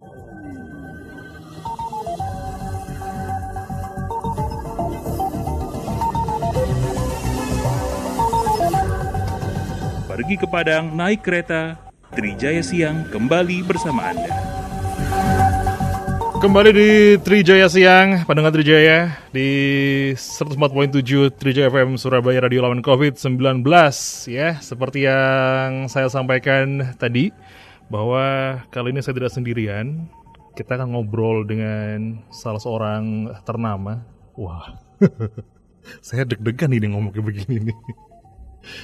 Pergi ke Padang naik kereta, Trijaya Siang kembali bersama Anda. Kembali di Trijaya Siang, pendengar Trijaya di 104.7 Trijaya FM Surabaya Radio Lawan COVID-19 ya. Seperti yang saya sampaikan tadi bahwa kali ini saya tidak sendirian. Kita akan ngobrol dengan salah seorang ternama. Wah, saya deg-degan ini ngomong kayak begini nih.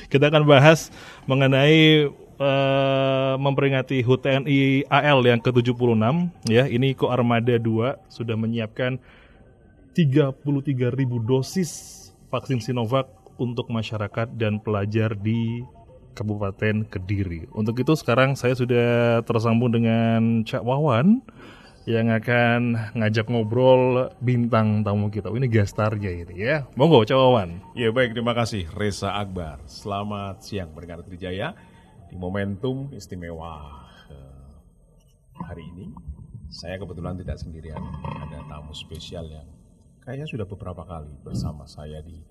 Kita akan bahas mengenai uh, memperingati HUT TNI AL yang ke-76 ya. Ini Ko Armada 2 sudah menyiapkan 33.000 dosis vaksin Sinovac untuk masyarakat dan pelajar di Kabupaten Kediri. Untuk itu sekarang saya sudah tersambung dengan Cak Wawan yang akan ngajak ngobrol bintang tamu kita. Ini gestarnya ini ya. Monggo Cak Wawan. Ya baik, terima kasih Reza Akbar. Selamat siang pendengar Trijaya di momentum istimewa eh, hari ini. Saya kebetulan tidak sendirian, ada tamu spesial yang kayaknya sudah beberapa kali bersama saya di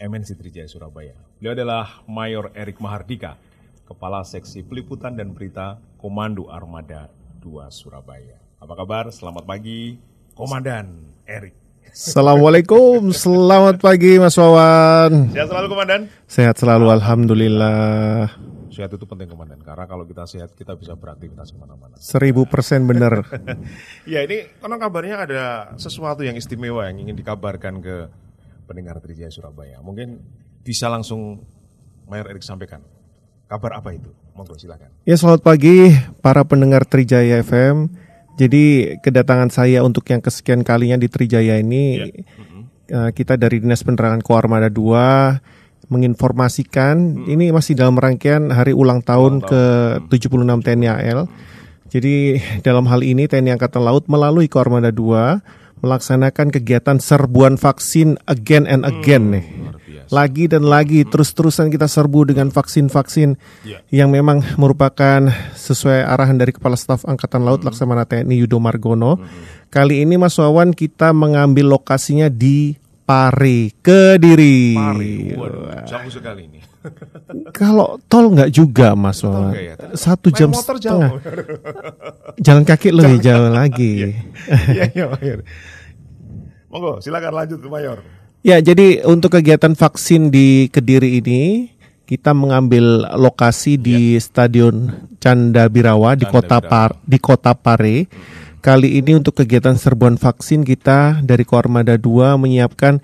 MNC Trijaya Surabaya. Beliau adalah Mayor Erik Mahardika, Kepala Seksi Peliputan dan Berita Komando Armada 2 Surabaya. Apa kabar? Selamat pagi, Komandan Erik. Assalamualaikum, selamat pagi Mas Wawan. Sehat selalu Komandan? Sehat selalu, Alhamdulillah. Sehat itu penting Komandan, karena kalau kita sehat kita bisa beraktivitas ke mana-mana. Seribu persen benar. ya ini konon kabarnya ada sesuatu yang istimewa yang ingin dikabarkan ke pendengar Trijaya Surabaya. Mungkin bisa langsung Mayor Erik sampaikan. Kabar apa itu? Monggo silakan. Ya selamat pagi para pendengar Trijaya FM. Jadi kedatangan saya untuk yang kesekian kalinya di Trijaya ini, yeah. uh, kita dari Dinas Penerangan Koarmada 2 menginformasikan hmm. ini masih dalam rangkaian hari ulang tahun ke 76 TNI AL. Jadi dalam hal ini TNI Angkatan Laut melalui Koarmada 2 melaksanakan kegiatan serbuan vaksin again and again hmm, nih lagi dan lagi terus-terusan kita serbu dengan vaksin-vaksin yeah. yang memang merupakan sesuai arahan dari Kepala Staf Angkatan Laut mm -hmm. Laksamana TNI Yudo Margono. Mm -hmm. Kali ini Mas Wawan kita mengambil lokasinya di Pare, Kediri. Pare, waduh, jauh sekali ini. Kalau tol nggak juga Mas Wawan, ya? satu jam setengah. Jalan kaki lebih jauh lagi. Iya, iya, iya, Monggo, silakan lanjut Mayor. Ya, jadi untuk kegiatan vaksin di Kediri ini kita mengambil lokasi di ya. Stadion Canda Birawa di Kota Par di Kota Pare. Kali ini untuk kegiatan serbuan vaksin kita dari Koarmada 2 menyiapkan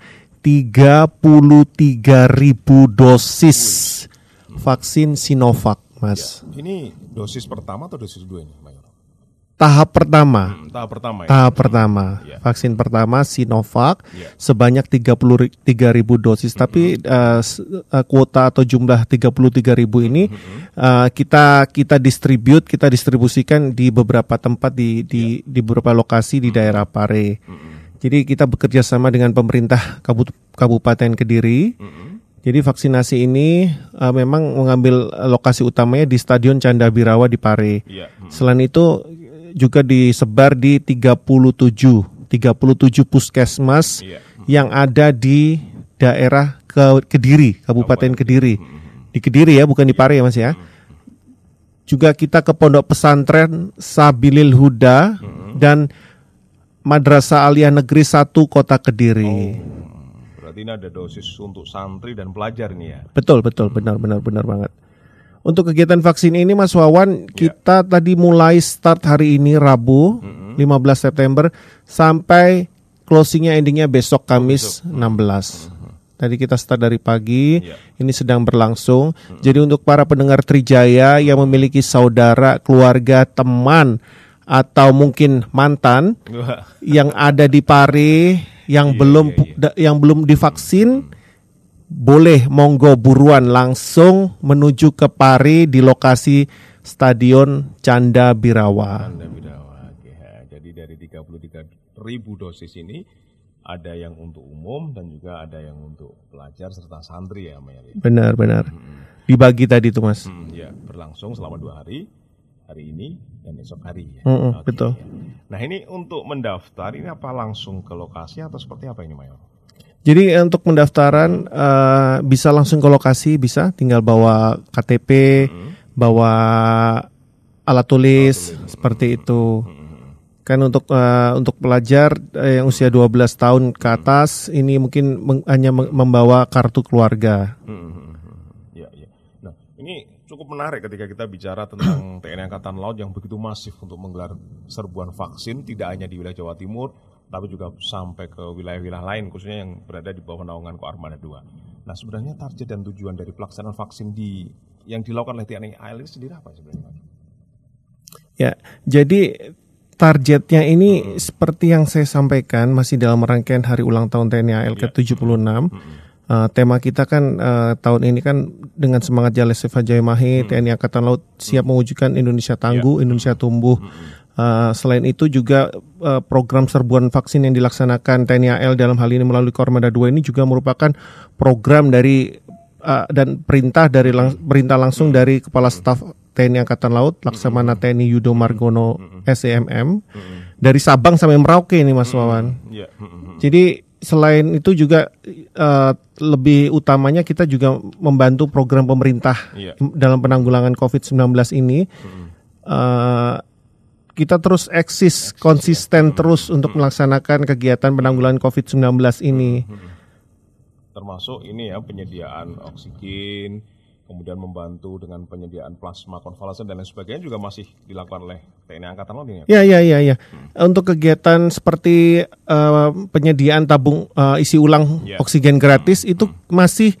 33.000 dosis vaksin Sinovac, Mas. Ya, ini dosis pertama atau dosis kedua ini, Mayor? tahap pertama. Hmm, tahap pertama ya. Tahap pertama. Ya. Vaksin pertama Sinovac ya. sebanyak 33 ribu dosis hmm. tapi uh, kuota atau jumlah 33 ribu ini hmm. uh, kita kita distribute, kita distribusikan di beberapa tempat di di ya. di beberapa lokasi di hmm. daerah Pare. Hmm. Jadi kita bekerja sama dengan pemerintah Kabupaten Kediri. Hmm. Jadi vaksinasi ini uh, memang mengambil lokasi utamanya di Stadion Canda Birawa di Pare. Ya. Hmm. Selain itu juga disebar di 37 37 puskesmas iya. yang ada di daerah ke Kediri, Kabupaten Kediri. Di Kediri ya, bukan di Pare ya Mas ya. Juga kita ke Pondok Pesantren Sabilil Huda dan Madrasah Aliyah Negeri 1 Kota Kediri. Oh, berarti ini ada dosis untuk santri dan pelajar nih ya. Betul, betul, benar benar benar banget. Untuk kegiatan vaksin ini Mas Wawan, ya. kita tadi mulai start hari ini Rabu, mm -hmm. 15 September sampai closingnya endingnya besok Kamis oh, besok. 16. Mm -hmm. Tadi kita start dari pagi, yeah. ini sedang berlangsung. -hmm. Jadi untuk para pendengar Trijaya yang memiliki saudara, keluarga, teman atau mungkin mantan yang ada di Pare yang yeah, belum yeah, yeah. yang belum divaksin, boleh monggo buruan langsung menuju ke Pari di lokasi Stadion Canda Birawa. Canda Birawa. Oke, jadi dari 33 ribu dosis ini ada yang untuk umum dan juga ada yang untuk pelajar serta santri ya, Maya. Benar, benar. Hmm. Dibagi tadi tuh, Mas. Hmm, ya, berlangsung selama dua hari, hari ini dan esok hari. Ya. Hmm, okay, betul. Nah ini untuk mendaftar ini apa langsung ke lokasi atau seperti apa ini Mayor? Jadi eh, untuk pendaftaran eh, bisa langsung ke lokasi, bisa tinggal bawa KTP, bawa alat tulis seperti itu. Kan untuk eh, untuk pelajar eh, yang usia 12 tahun ke atas ini mungkin meng- hanya membawa kartu keluarga. Ini cukup menarik ketika kita bicara tentang TNI Angkatan Laut yang begitu masif untuk menggelar serbuan vaksin tidak hanya di wilayah Jawa Timur, tapi juga sampai ke wilayah-wilayah lain khususnya yang berada di bawah naungan Koarmada 2. Nah, sebenarnya target dan tujuan dari pelaksanaan vaksin di yang dilakukan oleh TNI AL ini sendiri apa sebenarnya? Pak? Ya, jadi targetnya ini seperti yang saya sampaikan masih dalam rangkaian hari ulang tahun TNI AL ke-76. Uh, tema kita kan uh, tahun ini kan dengan semangat Jale Seva Jayamahe TNI Angkatan Laut siap mewujudkan Indonesia tangguh, Indonesia tumbuh. Uh, selain itu juga uh, program serbuan vaksin yang dilaksanakan TNI AL dalam hal ini melalui Kormada 2 ini juga merupakan program dari uh, dan perintah dari lang- perintah langsung dari Kepala Staf TNI Angkatan Laut Laksamana TNI Yudo Margono SEMM dari Sabang sampai Merauke ini Mas Wawan. Iya. Jadi selain itu juga eh, lebih utamanya kita juga membantu program pemerintah Iya. dalam penanggulangan COVID-19 ini. Eh, kita terus eksis konsisten terus untuk melaksanakan kegiatan penanggulangan COVID-19 ini. Termasuk ini ya penyediaan oksigen, kemudian membantu dengan penyediaan plasma konvalesen dan lain sebagainya juga masih dilakukan oleh TNI Angkatan Laut ini. ya? Ya, ya, ya, ya. Untuk kegiatan seperti eh, penyediaan tabung eh, isi ulang Ya. oksigen gratis itu masih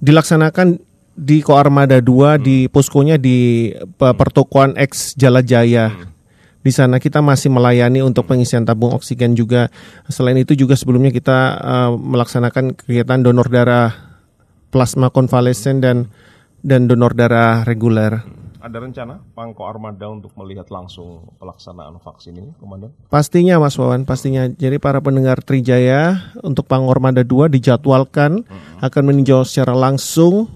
dilaksanakan di Koarmada 2 di poskonya di eh, pertokoan X Jala Jaya. Di sana kita masih melayani untuk pengisian tabung oksigen juga. Selain itu juga sebelumnya kita eh, melaksanakan kegiatan donor darah plasma konvalesen dan dan donor darah reguler. Ada rencana Pangko Armada untuk melihat langsung pelaksanaan vaksin ini, Komandan? Pastinya Mas Wawan, pastinya. Jadi para pendengar Trijaya untuk Pangormada 2 dijadwalkan akan meninjau secara langsung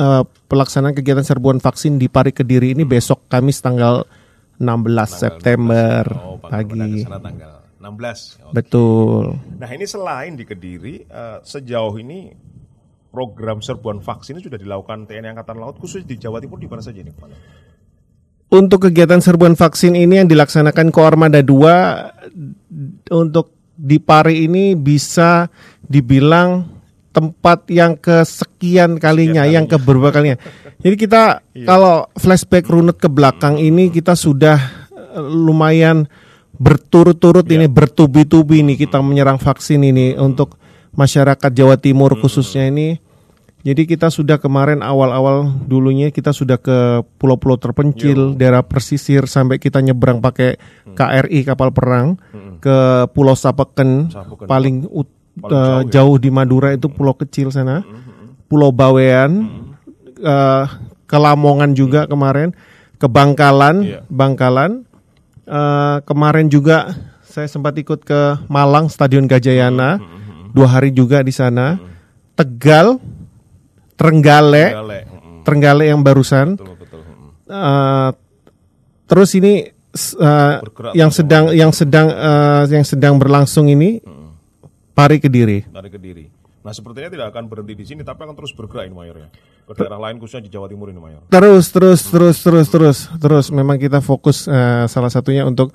eh, pelaksanaan kegiatan serbuan vaksin di Pari Kediri ini besok Kamis tanggal 16 September Oh, Pangko Armada pagi. tanggal 16. Oke. Betul. Nah ini selain di Kediri, eh, sejauh ini program serbuan vaksin ini sudah dilakukan TNI Angkatan Laut khusus di Jawa Timur di mana saja ini, Komandan? Untuk kegiatan serbuan vaksin ini yang dilaksanakan Koarmada 2 untuk di Pari ini bisa dibilang tempat yang kesekian kalinya, yang keberapa kalinya. Jadi kita kalau flashback runut ke belakang ini kita sudah eh, lumayan berturut-turut ini bertubi-tubi ini kita menyerang vaksin ini untuk masyarakat Jawa Timur khususnya ini. Jadi kita sudah kemarin awal-awal dulunya kita sudah ke pulau-pulau terpencil, daerah pesisir sampai kita nyebrang pakai KRI kapal perang ke Pulau Sapeken, Sapeken. paling, ut- Paling eh, jauh, di Madura itu pulau kecil sana. Pulau Bawean, eh, ke Lamongan juga kemarin, ke Bangkalan, Iya. Bangkalan. Eh, kemarin juga saya sempat ikut ke Malang Stadion Gajayana. Dua hari juga di sana. Tegal, Trenggale. Trenggale yang barusan. Betul, betul. Eh, terus ini Bergerak yang sedang yang sedang eh, yang sedang berlangsung ini Pari Kediri. dari Kediri. Nah sepertinya tidak akan berhenti di sini, tapi akan terus bergerak ini Mayor ya. Ke daerah lain khususnya di Jawa Timur ini Mayor. Terus terus terus terus terus terus memang kita fokus eh, salah satunya untuk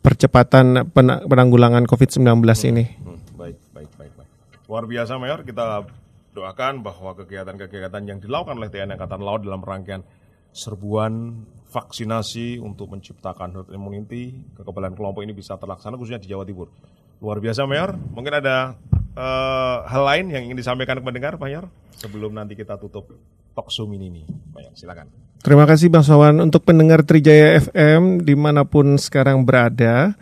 percepatan pena- penanggulangan COVID-19 ini. Hmm, baik, baik, baik, baik. Luar biasa Mayor, kita doakan bahwa kegiatan-kegiatan yang dilakukan oleh TNI Angkatan Laut dalam rangkaian serbuan vaksinasi untuk menciptakan herd immunity, kekebalan kelompok ini bisa terlaksana khususnya di Jawa Timur. Luar biasa Mayor, mungkin ada eh, hal lain yang ingin disampaikan ke pendengar Mayor sebelum nanti kita tutup talk show mini ini. Mayor, silakan. Terima kasih Bang Sawan untuk pendengar Trijaya FM di mana pun sekarang berada.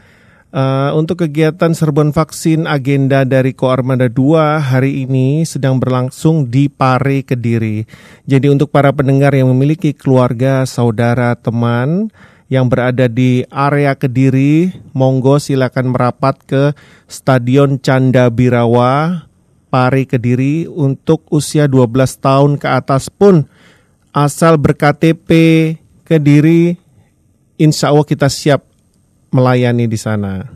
Eh, untuk kegiatan serbuan vaksin agenda dari Koarmada 2 hari ini sedang berlangsung di Pare Kediri. Jadi untuk para pendengar yang memiliki keluarga, saudara, teman yang berada di area Kediri, monggo silakan merapat ke Stadion Canda Birawa Pare Kediri untuk usia 12 tahun ke atas pun asal berKTP Kediri insya Allah kita siap melayani di sana.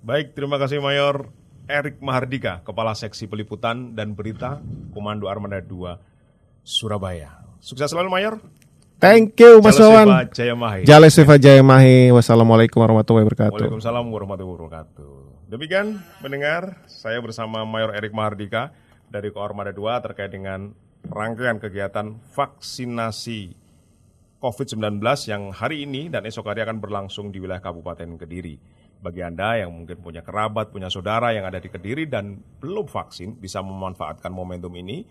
Baik, terima kasih Mayor Erik Mahardika, Kepala Seksi Peliputan dan Berita Komando Armada 2 Surabaya. Sukses selalu Mayor. Thank you Mas Wawan. Jale Siva Jaya Mahi. Wassalamualaikum warahmatullahi wabarakatuh. Waalaikumsalam warahmatullahi wabarakatuh. Demikian mendengar saya bersama Mayor Erik Mahardika dari Koarmada 2 terkait dengan rangkaian kegiatan vaksinasi COVID-19 yang hari ini dan esok hari akan berlangsung di wilayah Kabupaten Kediri. Bagi Anda yang mungkin punya kerabat, punya saudara yang ada di Kediri dan belum vaksin, bisa memanfaatkan momentum ini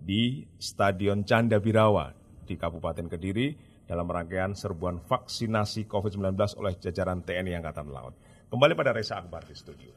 di Stadion Canda Birawa di Kabupaten Kediri dalam rangkaian serbuan vaksinasi COVID-19 oleh jajaran TNI Angkatan Laut. Kembali pada Reza Akbar di studio.